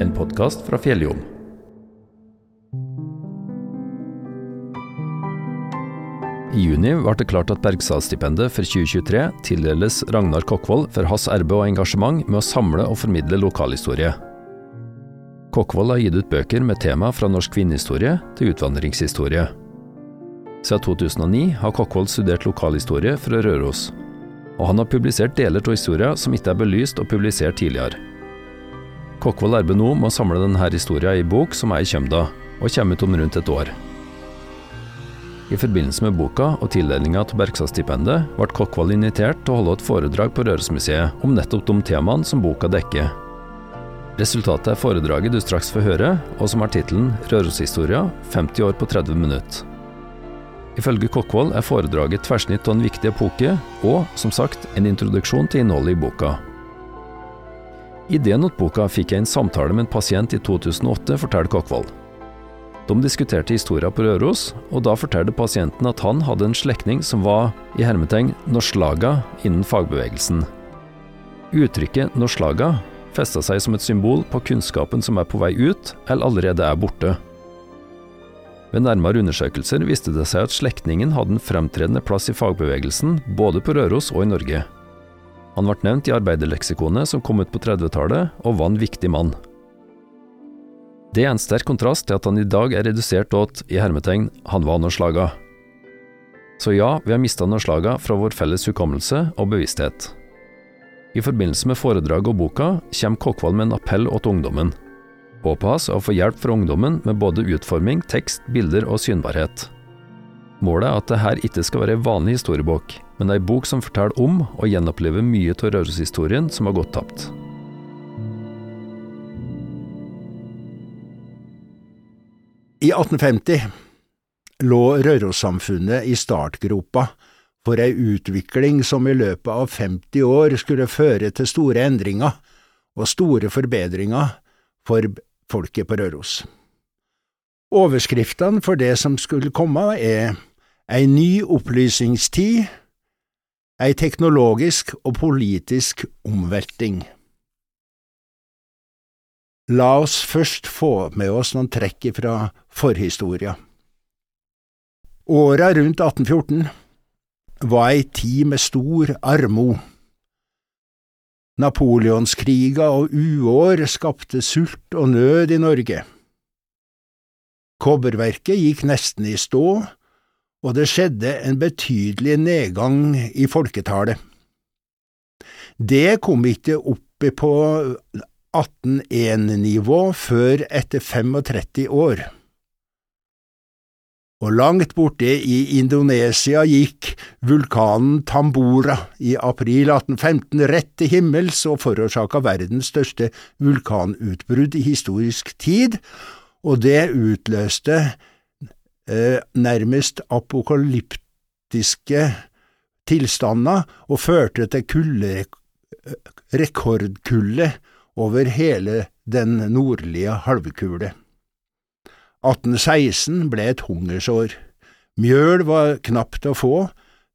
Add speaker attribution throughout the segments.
Speaker 1: en podkast fra Fjelljom. I juni ble det klart at Bergstadstipendet for 2023 tildeles Ragnar Kokkvold for hans arbeid og engasjement med å samle og formidle lokalhistorie. Kokkvold har gitt ut bøker med tema fra norsk kvinnehistorie til utvandringshistorie. Siden 2009 har Kokkvold studert lokalhistorie fra Røros, og han har publisert deler av historien som ikke er belyst og publisert tidligere. Kokkvold arbeider nå med å samle denne historien i bok som er i Kjømda, og kommer ut om rundt et år. I forbindelse med boka og tildelinga av Bergstadstipendet ble Kokkvold invitert til å holde et foredrag på Rørosmuseet om nettopp de temaene som boka dekker. Resultatet er foredraget du straks får høre, og som har tittelen Røroshistoria 50 år på 30 minutter. Ifølge Kokkvold er foredraget tverrsnitt av en viktig epoke, og, som sagt, en introduksjon til innholdet i boka. Ideen til boka fikk jeg en samtale med en pasient i 2008, forteller Kokkvold. De diskuterte historia på Røros, og da fortalte pasienten at han hadde en slektning som var i hermetegn norslaga innen fagbevegelsen. Uttrykket norslaga festa seg som et symbol på kunnskapen som er på vei ut, eller allerede er borte. Ved nærmere undersøkelser viste det seg at slektningen hadde en fremtredende plass i fagbevegelsen både på Røros og i Norge. Han ble nevnt i arbeiderleksikonet som kom ut på 30-tallet, og var en viktig mann. Det er en sterk kontrast til at han i dag er redusert til i hermetegn, han var Norslaga. Så ja, vi har mista Norslaga fra vår felles hukommelse og bevissthet. I forbindelse med foredraget og boka kommer Kokkvold med en appell til ungdommen. Er å få hjelp fra ungdommen med både utforming, tekst, bilder og synbarhet. Målet er at dette ikke skal være ei vanlig historiebok, men ei bok som forteller om og gjenopplever mye av Røroshistorien som har gått tapt.
Speaker 2: I 1850 lå Rørossamfunnet i startgropa for ei utvikling som i løpet av 50 år skulle føre til store endringer og store forbedringer for folket på Røros. Overskriftene for det som skulle komme, er Ei ny opplysningstid, ei teknologisk og politisk omvelting. La oss først få med oss noen trekk fra forhistoria. Åra rundt 1814 var ei tid med stor armod. Napoleonskriga og uår skapte sult og nød i Norge. Kobberverket gikk nesten i stå, og det skjedde en betydelig nedgang i folketallet. Det kom ikke opp på 1801-nivå før etter 35 år. Og langt borte i Indonesia gikk vulkanen Tambora i april 1815 rett til himmels og forårsaka verdens største vulkanutbrudd i historisk tid, og det utløste eh, nærmest apokalyptiske tilstander og førte til kulde, rekordkulde over hele den nordlige halvkule. 1816 ble et hungersår. Mjøl var knapt å få,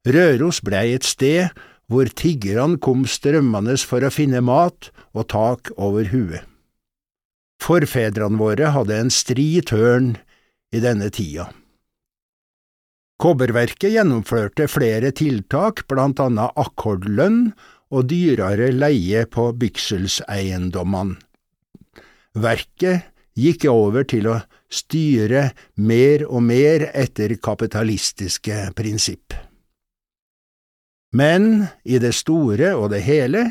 Speaker 2: Røros blei et sted hvor tiggerne kom strømmende for å finne mat og tak over huet. Forfedrene våre hadde en stri tørn i denne tida. Kobberverket gjennomførte flere tiltak, blant annet akkordlønn og dyrere leie på bykselseiendommene. Verket gikk over til å styre mer og mer etter kapitalistiske prinsipp. Men i det store og det hele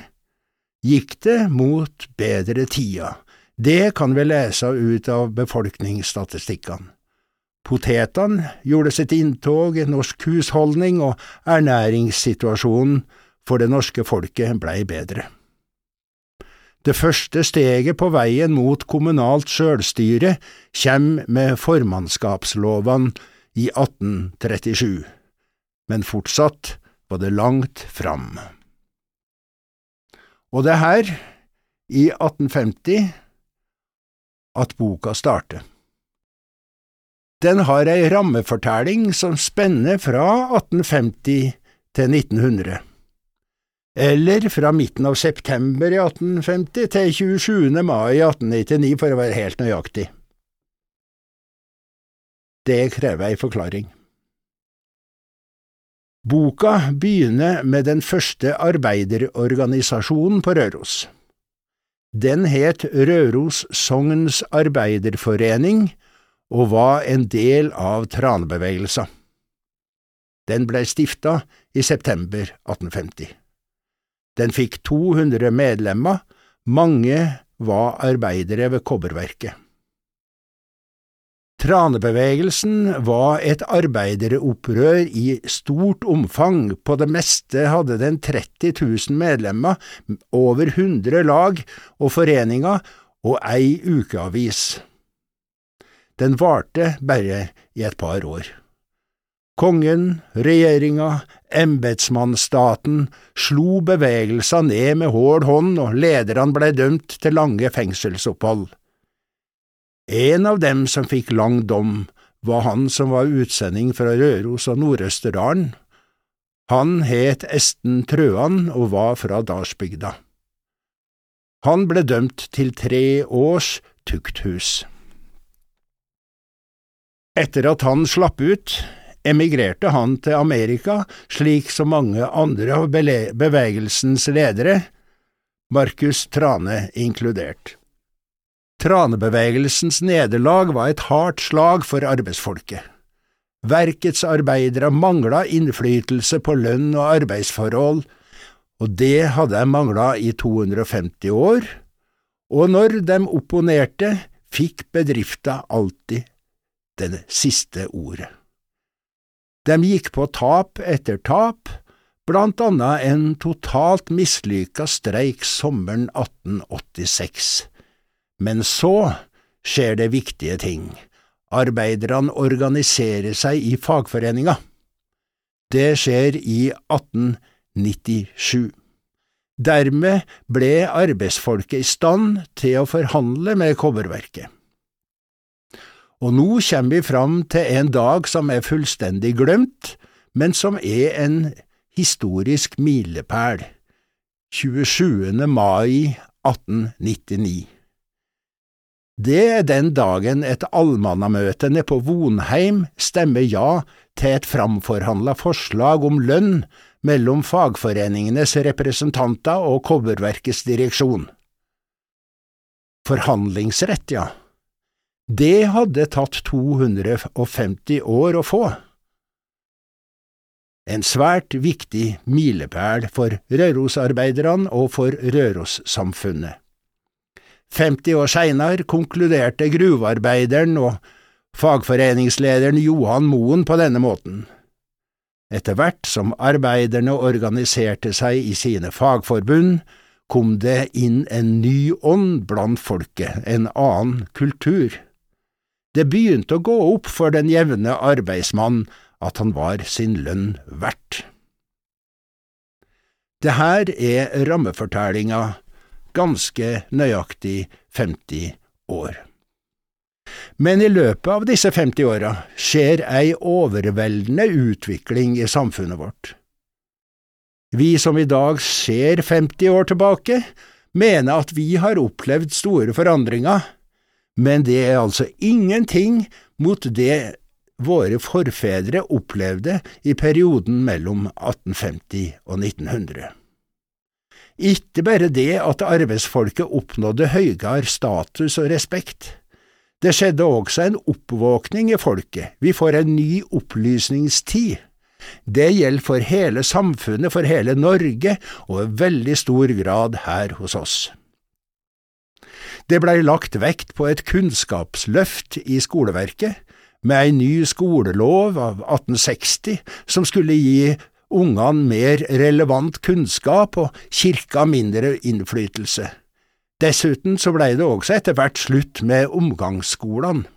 Speaker 2: gikk det mot bedre tider, det kan vi lese ut av befolkningsstatistikkene. Potetene gjorde sitt inntog i norsk husholdning, og ernæringssituasjonen for det norske folket blei bedre. Det første steget på veien mot kommunalt sjølstyre kjem med formannskapslovene i 1837, men fortsatt var det langt fram. Og det er her, i 1850, at boka starter. Den har ei rammefortelling som spenner fra 1850 til 1900. eller fra midten av september i 1850 til 27. mai i 1899 for å være helt nøyaktig. Det krever ei forklaring. Boka begynner med den første arbeiderorganisasjonen på Røros. Den het Røros Sogns Arbeiderforening og var en del av tranebevegelsen. Den ble stifta i september 1850. Den fikk 200 medlemmer, mange var arbeidere ved kobberverket. Tranebevegelsen var et arbeideropprør i stort omfang, på det meste hadde den 30 000 medlemmer, over 100 lag og foreninger og ei ukeavis. Den varte bare i et par år. Kongen, regjeringa, embetsmannsstaten slo bevegelser ned med hård hånd, og lederne ble dømt til lange fengselsopphold. En av dem som fikk lang dom, var han som var utsending fra Røros og Nord-Østerdalen. Han het Esten Trøan og var fra dalsbygda. Han ble dømt til tre års tukthus. Etter at han slapp ut, emigrerte han til Amerika, slik som mange andre av bevegelsens ledere, Markus Trane inkludert. Tranebevegelsens nederlag var et hardt slag for arbeidsfolket. Verkets arbeidere mangla innflytelse på lønn og arbeidsforhold, og det hadde de mangla i 250 år, og når de opponerte, fikk bedrifta alltid det siste ordet. De gikk på tap etter tap, blant annet en totalt mislykka streik sommeren 1886. Men så skjer det viktige ting. Arbeiderne organiserer seg i fagforeninga. Det skjer i 1897. Dermed ble arbeidsfolket i stand til å forhandle med kobberverket. Og nå kommer vi fram til en dag som er fullstendig glemt, men som er en historisk milepæl. 27. mai 1899. Det er den dagen et allmannamøte nede på Vonheim stemmer ja til et framforhandla forslag om lønn mellom fagforeningenes representanter og Kobberverkets direksjon. Forhandlingsrett, ja. Det hadde tatt 250 år å få. En svært viktig milepæl for Rørosarbeiderne og for Rørossamfunnet. 50 år seinere konkluderte gruvearbeideren og fagforeningslederen Johan Moen på denne måten. Etter hvert som arbeiderne organiserte seg i sine fagforbund, kom det inn en ny ånd blant folket, en annen kultur. Det begynte å gå opp for den jevne arbeidsmann at han var sin lønn verdt. Det her er rammefortellinga ganske nøyaktig 50 år. Men i løpet av disse 50 åra skjer ei overveldende utvikling i samfunnet vårt. Vi som i dag ser 50 år tilbake, mener at vi har opplevd store forandringer, men det er altså ingenting mot det våre forfedre opplevde i perioden mellom 1850 og 1900. Ikke bare det at arbeidsfolket oppnådde høyere status og respekt, det skjedde også en oppvåkning i folket, vi får en ny opplysningstid. Det gjelder for hele samfunnet, for hele Norge, og i veldig stor grad her hos oss. Det blei lagt vekt på et kunnskapsløft i skoleverket, med ei ny skolelov av 1860 som skulle gi ungene mer relevant kunnskap og kirka mindre innflytelse. Dessuten så blei det også etter hvert slutt med omgangsskolene.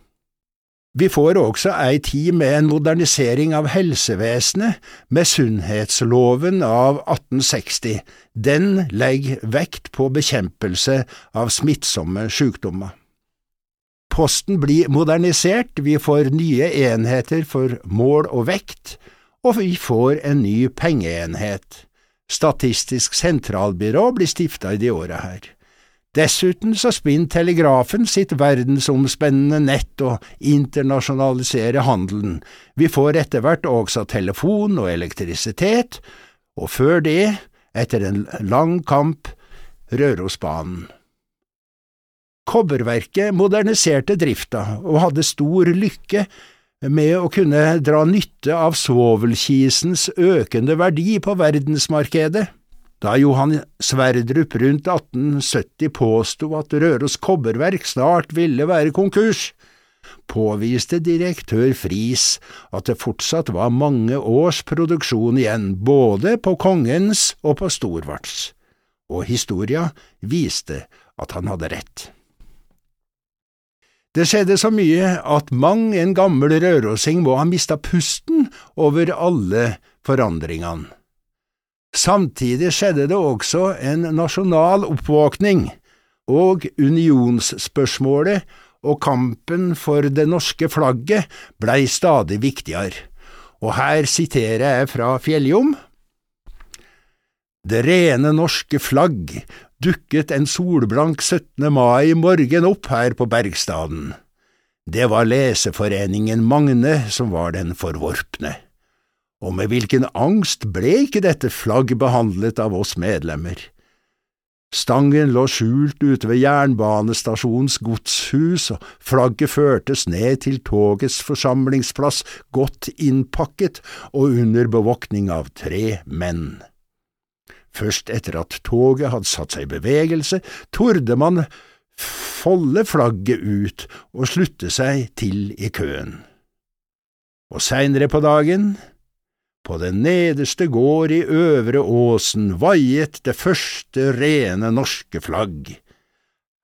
Speaker 2: Vi får også ei tid med en modernisering av helsevesenet, med sunnhetsloven av 1860. Den legger vekt på bekjempelse av smittsomme sykdommer. Posten blir modernisert, vi får nye enheter for mål og vekt, og vi får en ny pengeenhet. Statistisk sentralbyrå blir stifta i de åra her. Dessuten så spinner telegrafen sitt verdensomspennende nett og internasjonaliserer handelen. Vi får etter hvert også telefon og elektrisitet, og før det, etter en lang kamp, Rørosbanen. Kobberverket moderniserte drifta og hadde stor lykke med å kunne dra nytte av svovelkisens økende verdi på verdensmarkedet. Da Johan Sverdrup rundt 1870 påsto at Røros kobberverk snart ville være konkurs, påviste direktør Friis at det fortsatt var mange års produksjon igjen, både på Kongens og på Storvarts, og historia viste at han hadde rett. Det skjedde så mye at mang en gammel rørosing må ha mista pusten over alle forandringene. Samtidig skjedde det også en nasjonal oppvåkning, og unionsspørsmålet og kampen for det norske flagget blei stadig viktigere, og her siterer jeg fra Fjelljom. Det rene norske flagg dukket en solblank 17. mai morgen opp her på Bergstaden. Det var Leseforeningen Magne som var den forvorpne og med hvilken angst ble ikke dette flagg behandlet av oss medlemmer. Stangen lå skjult ute ved jernbanestasjonens godshus, og flagget førtes ned til togets forsamlingsplass godt innpakket og under bevoktning av tre menn. Først etter at toget hadde satt seg i bevegelse, torde man folde flagget ut og slutte seg til i køen. Og seinere på dagen, på den nederste gård i Øvre Åsen vaiet det første rene norske flagg.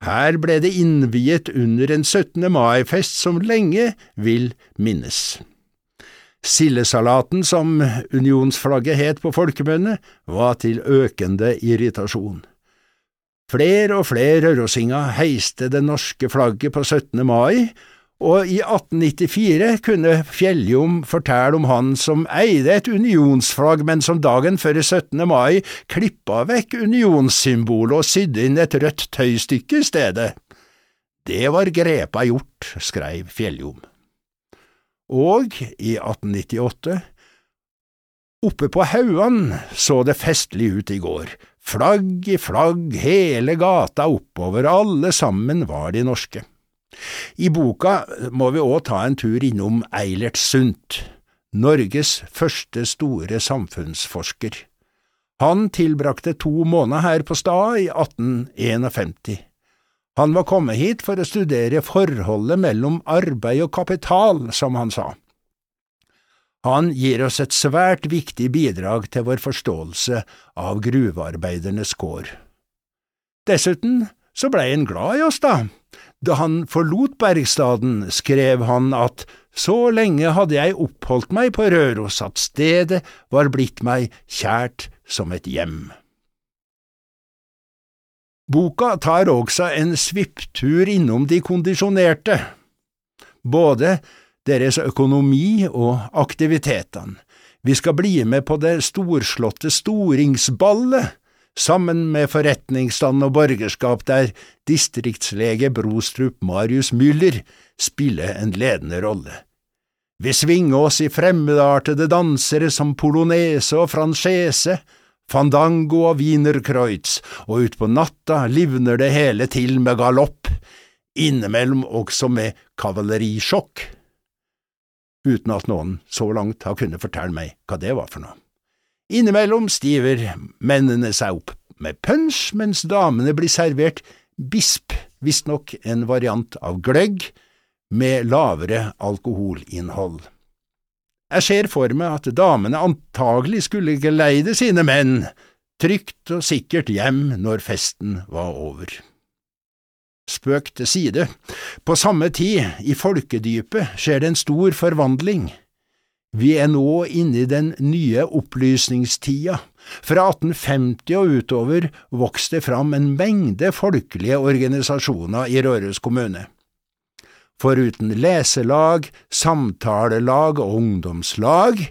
Speaker 2: Her ble det innviet under en 17. mai-fest som lenge vil minnes. Sildesalaten, som unionsflagget het på folkemunne, var til økende irritasjon. Flere og flere rørosinger heiste det norske flagget på 17. mai, og i 1894 kunne Fjelljom fortelle om han som eide et unionsflagg, men som dagen før 17. mai klippa vekk unionssymbolet og sydde inn et rødt tøystykke i stedet. Det var grepa gjort, skreiv Fjelljom. Og i 1898, oppe på Hauan så det festlig ut i går. Flagg i flagg, hele gata oppover, alle sammen var de norske. I boka må vi òg ta en tur innom Eilert Sundt, Norges første store samfunnsforsker. Han tilbrakte to måneder her på Stad i 1851. Han var kommet hit for å studere forholdet mellom arbeid og kapital, som han sa. Han gir oss et svært viktig bidrag til vår forståelse av gruvearbeidernes kår. Dessuten så blei han glad i oss, da. Da han forlot Bergstaden, skrev han at så lenge hadde jeg oppholdt meg på Røros at stedet var blitt meg kjært som et hjem. Boka tar også en svipptur innom de kondisjonerte, både deres økonomi og aktivitetene. Vi skal bli med på det storslåtte storingsballet sammen med forretningsstand og borgerskap, der distriktslege Brostrup Marius Müller spiller en ledende rolle. Vi svinger oss i fremmedartede dansere som polonese og franchese, fandango og wienerkreutz, og utpå natta livner det hele til med galopp, innimellom også med kavalerisjokk, uten at noen så langt har kunnet fortelle meg hva det var for noe. Innimellom stiver mennene seg opp med punch, mens damene blir servert bisp, visstnok en variant av gløgg, med lavere alkoholinnhold. Jeg ser for meg at damene antagelig skulle geleide sine menn trygt og sikkert hjem når festen var over. Spøk til side, på samme tid, i folkedypet, skjer det en stor forvandling. Vi er nå inne i den nye opplysningstida. Fra 1850 og utover vokste det fram en mengde folkelige organisasjoner i Røros kommune. Foruten leselag, samtalelag og ungdomslag,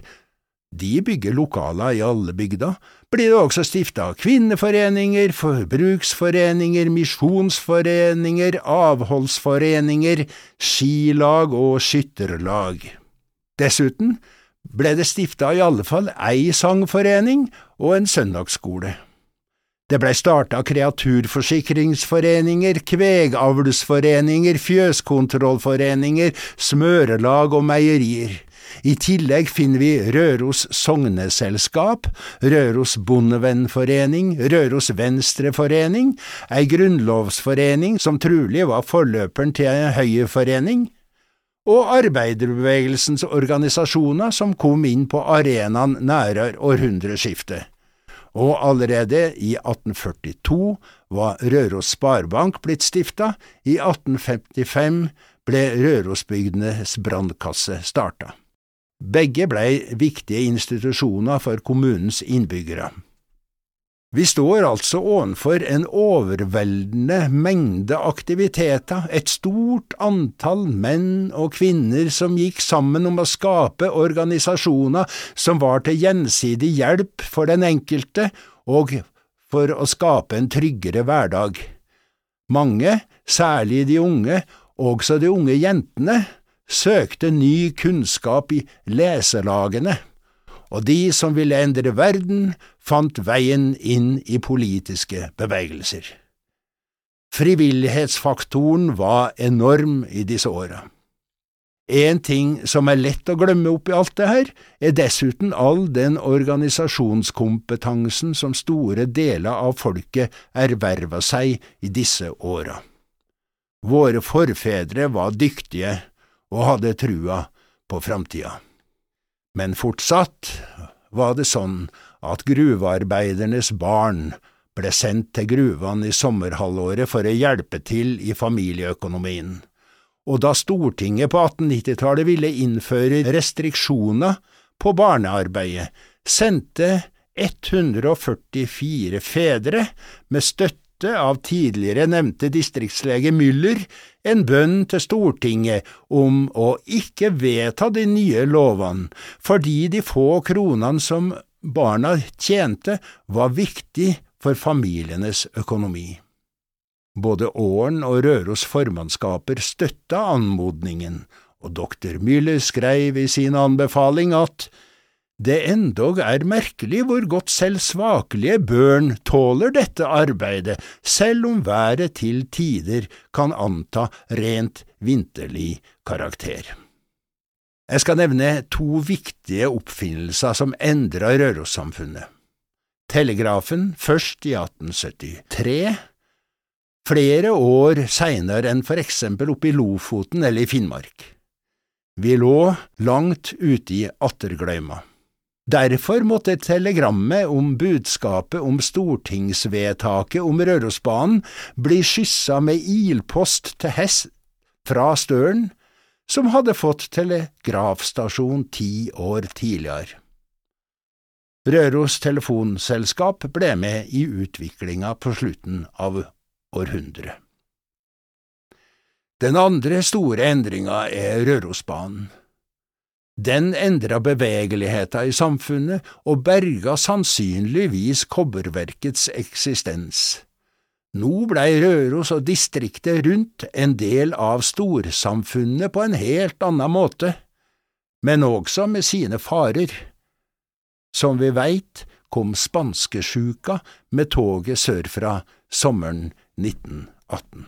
Speaker 2: de bygger lokaler i alle bygda, blir det også stifta kvinneforeninger, forbruksforeninger, misjonsforeninger, avholdsforeninger, skilag og skytterlag. Dessuten ble det stifta i alle fall ei sangforening og en søndagsskole. Det blei starta kreaturforsikringsforeninger, kvegavlsforeninger, fjøskontrollforeninger, smørelag og meierier. I tillegg finner vi Røros Sogneselskap, Røros Bondevennforening, Røros Venstreforening, ei grunnlovsforening som trolig var forløperen til ei høyreforening, og arbeiderbevegelsens organisasjoner som kom inn på arenaen nære århundreskiftet og allerede i 1842 var Røros Sparebank blitt stifta, i 1855 ble Rørosbygdenes brannkasse starta. Begge blei viktige institusjoner for kommunens innbyggere. Vi står altså ovenfor en overveldende mengde aktiviteter, et stort antall menn og kvinner som gikk sammen om å skape organisasjoner som var til gjensidig hjelp for den enkelte og for å skape en tryggere hverdag. Mange, særlig de unge, også de unge jentene, søkte ny kunnskap i leselagene og de som ville endre verden, fant veien inn i politiske bevegelser. Frivillighetsfaktoren var enorm i disse åra. En ting som er lett å glemme oppi alt det her, er dessuten all den organisasjonskompetansen som store deler av folket erverva seg i disse åra. Våre forfedre var dyktige og hadde trua på framtida. Men fortsatt var det sånn at gruvearbeidernes barn ble sendt til gruvene i sommerhalvåret for å hjelpe til i familieøkonomien, og da Stortinget på 1890-tallet ville innføre restriksjoner på barnearbeidet, sendte 144 fedre med støtte støtte av tidligere nevnte distriktslege Müller en bønn til Stortinget om å ikke vedta de nye lovene, fordi de få kronene som barna tjente, var viktig for familienes økonomi. Både Åren og Røros formannskaper støtta anmodningen, og doktor Müller skrev i sin anbefaling at det endog er merkelig hvor godt selv svakelige børn tåler dette arbeidet, selv om været til tider kan anta rent vinterlig karakter. Jeg skal nevne to viktige oppfinnelser som endra Rørossamfunnet. Telegrafen først i 1873, flere år seinere enn for eksempel oppe i Lofoten eller i Finnmark. Vi lå langt ute i attergløyma. Derfor måtte telegrammet om budskapet om stortingsvedtaket om Rørosbanen bli skyssa med ilpost til hest fra Støren, som hadde fått telegrafstasjon ti år tidligere. Røros Telefonselskap ble med i utviklinga på slutten av århundret. Den andre store endringa er Rørosbanen. Den endra bevegeligheta i samfunnet og berga sannsynligvis kobberverkets eksistens. Nå blei Røros og distriktet rundt en del av storsamfunnet på en helt annen måte, men også med sine farer. Som vi veit, kom spanskesjuka med toget sørfra sommeren 1918.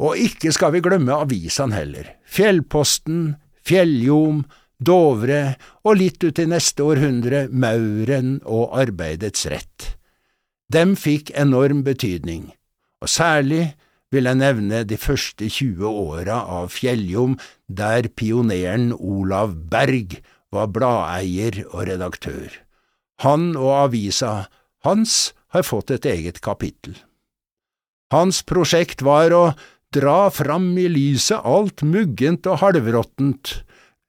Speaker 2: Og ikke skal vi glemme avisene heller, Fjellposten, Fjelljom, Dovre og litt ut i neste århundre Mauren og Arbeidets Rett. Dem fikk enorm betydning, og særlig vil jeg nevne de første 20 åra av Fjelljom, der pioneren Olav Berg var bladeier og redaktør. Han og avisa hans har fått et eget kapittel. Hans prosjekt var å dra fram i lyset alt muggent og halvråttent,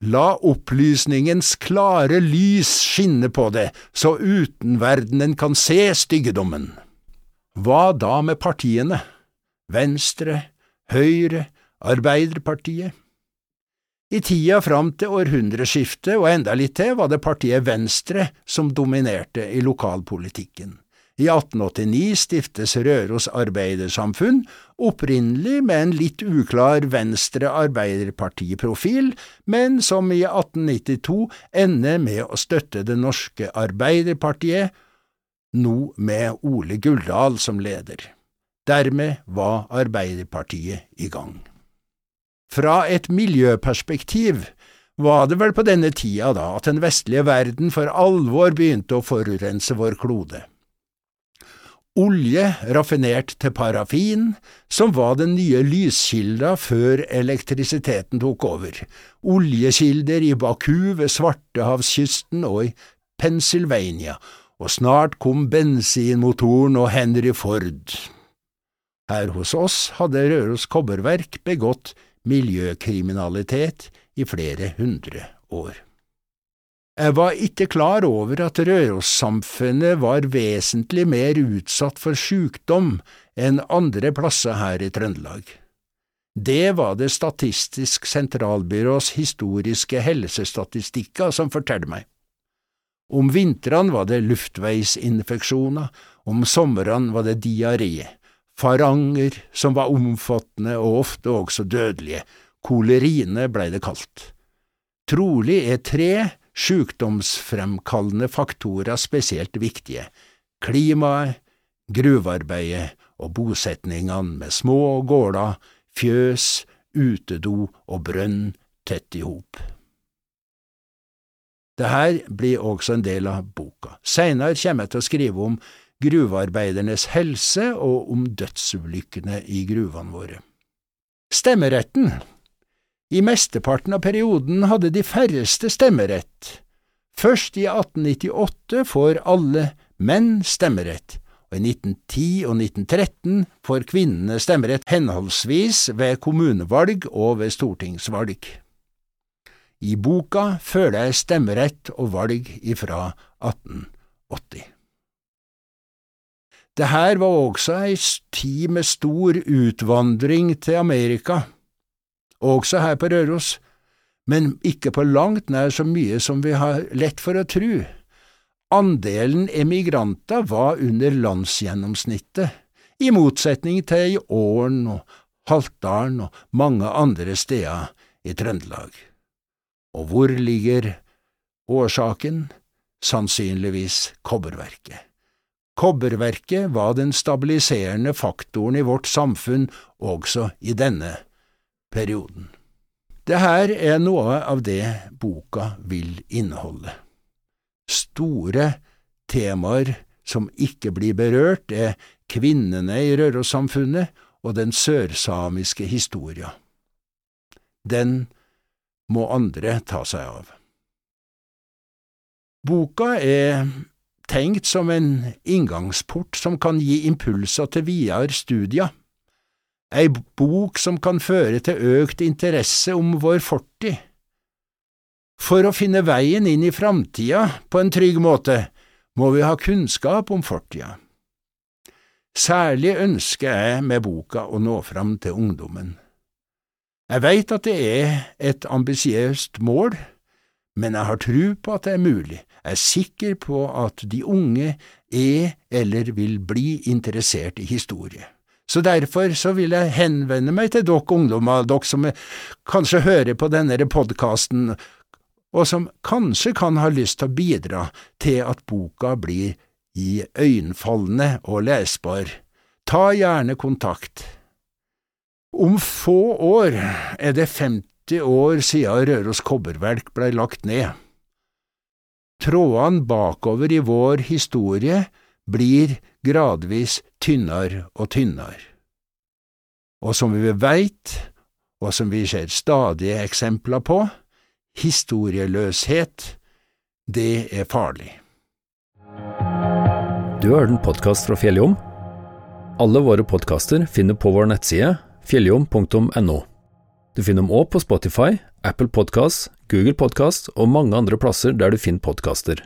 Speaker 2: La opplysningens klare lys skinne på det, så utenverdenen kan se styggedommen. Hva da med partiene? Venstre, Høyre, Arbeiderpartiet? I tida fram til århundreskiftet og enda litt til var det partiet Venstre som dominerte i lokalpolitikken. I 1889 stiftes Røros Arbeidersamfunn, opprinnelig med en litt uklar Venstre Arbeiderpartiprofil, men som i 1892 ender med å støtte det norske Arbeiderpartiet, nå med Ole Guldal som leder. Dermed var Arbeiderpartiet i gang. Fra et miljøperspektiv var det vel på denne tida da at den vestlige verden for alvor begynte å forurense vår klode. Olje raffinert til parafin, som var den nye lyskilda før elektrisiteten tok over, oljekilder i Baku ved Svartehavskysten og i Pennsylvania, og snart kom bensinmotoren og Henry Ford. Her hos oss hadde Røros Kobberverk begått miljøkriminalitet i flere hundre år. Jeg var ikke klar over at Røros-samfunnet var vesentlig mer utsatt for sykdom enn andre plasser her i Trøndelag. Det var det Statistisk sentralbyrås historiske helsestatistikker som fortalte meg. Om vintrene var det luftveisinfeksjoner, om somrene var det diaré faranger som var omfattende og ofte også dødelige, kolerine blei det kalt. Trolig er tre sykdomsfremkallende faktorer spesielt viktige, klimaet, gruvearbeidet og bosetningene med små gårder, fjøs, utedo og brønn tett i hop. Dette blir også en del av boka. Seinere kommer jeg til å skrive om gruvearbeidernes helse og om dødsulykkene i gruvene våre. Stemmeretten I mesteparten av perioden hadde de færreste stemmerett. Først i 1898 får alle menn stemmerett, og i 1910 og 1913 får kvinnene stemmerett henholdsvis ved kommunevalg og ved stortingsvalg. I boka føler jeg stemmerett og valg ifra 1880. Det her var også ei tid med stor utvandring til Amerika, også her på Røros, men ikke på langt nær så mye som vi har lett for å tru. Andelen emigranter var under landsgjennomsnittet, i motsetning til i Åren og Haltdalen og mange andre steder i Trøndelag. Og hvor ligger årsaken? Sannsynligvis kobberverket. Kobberverket var den stabiliserende faktoren i vårt samfunn også i denne perioden. Det her er noe av det boka vil inneholde. Store temaer som ikke blir berørt, er kvinnene i Rørossamfunnet og den sørsamiske historia. Den må andre ta seg av. Boka er tenkt som en inngangsport som kan gi impulser til videre studier, ei bok som kan føre til økt interesse om vår fortid. For å finne veien inn i framtida på en trygg måte må vi ha kunnskap om fortida. Særlig ønsker jeg med boka å nå fram til ungdommen. Jeg veit at det er et ambisiøst mål, men jeg har tru på at det er mulig, jeg er sikker på at de unge er eller vil bli interessert i historie. Så derfor så vil jeg henvende meg til dere ungdommer, dere som kanskje hører på denne podkasten, og som kanskje kan ha lyst til å bidra til at boka blir iøynefallende og lesbar. Ta gjerne kontakt. Om få år er det 50 år siden Røros kobberverk blei lagt ned. Trådene bakover i vår historie blir gradvis tynnere og tynnere. Og som vi veit, og som vi ser stadige eksempler på, historieløshet, det er farlig.
Speaker 1: Du har hørt en podkast fra Fjelljom. Alle våre podkaster finner på vår nettside fjelljom.no. Du finner dem òg på Spotify, Apple Podkast, Google Podkast og mange andre plasser der du finner podkaster.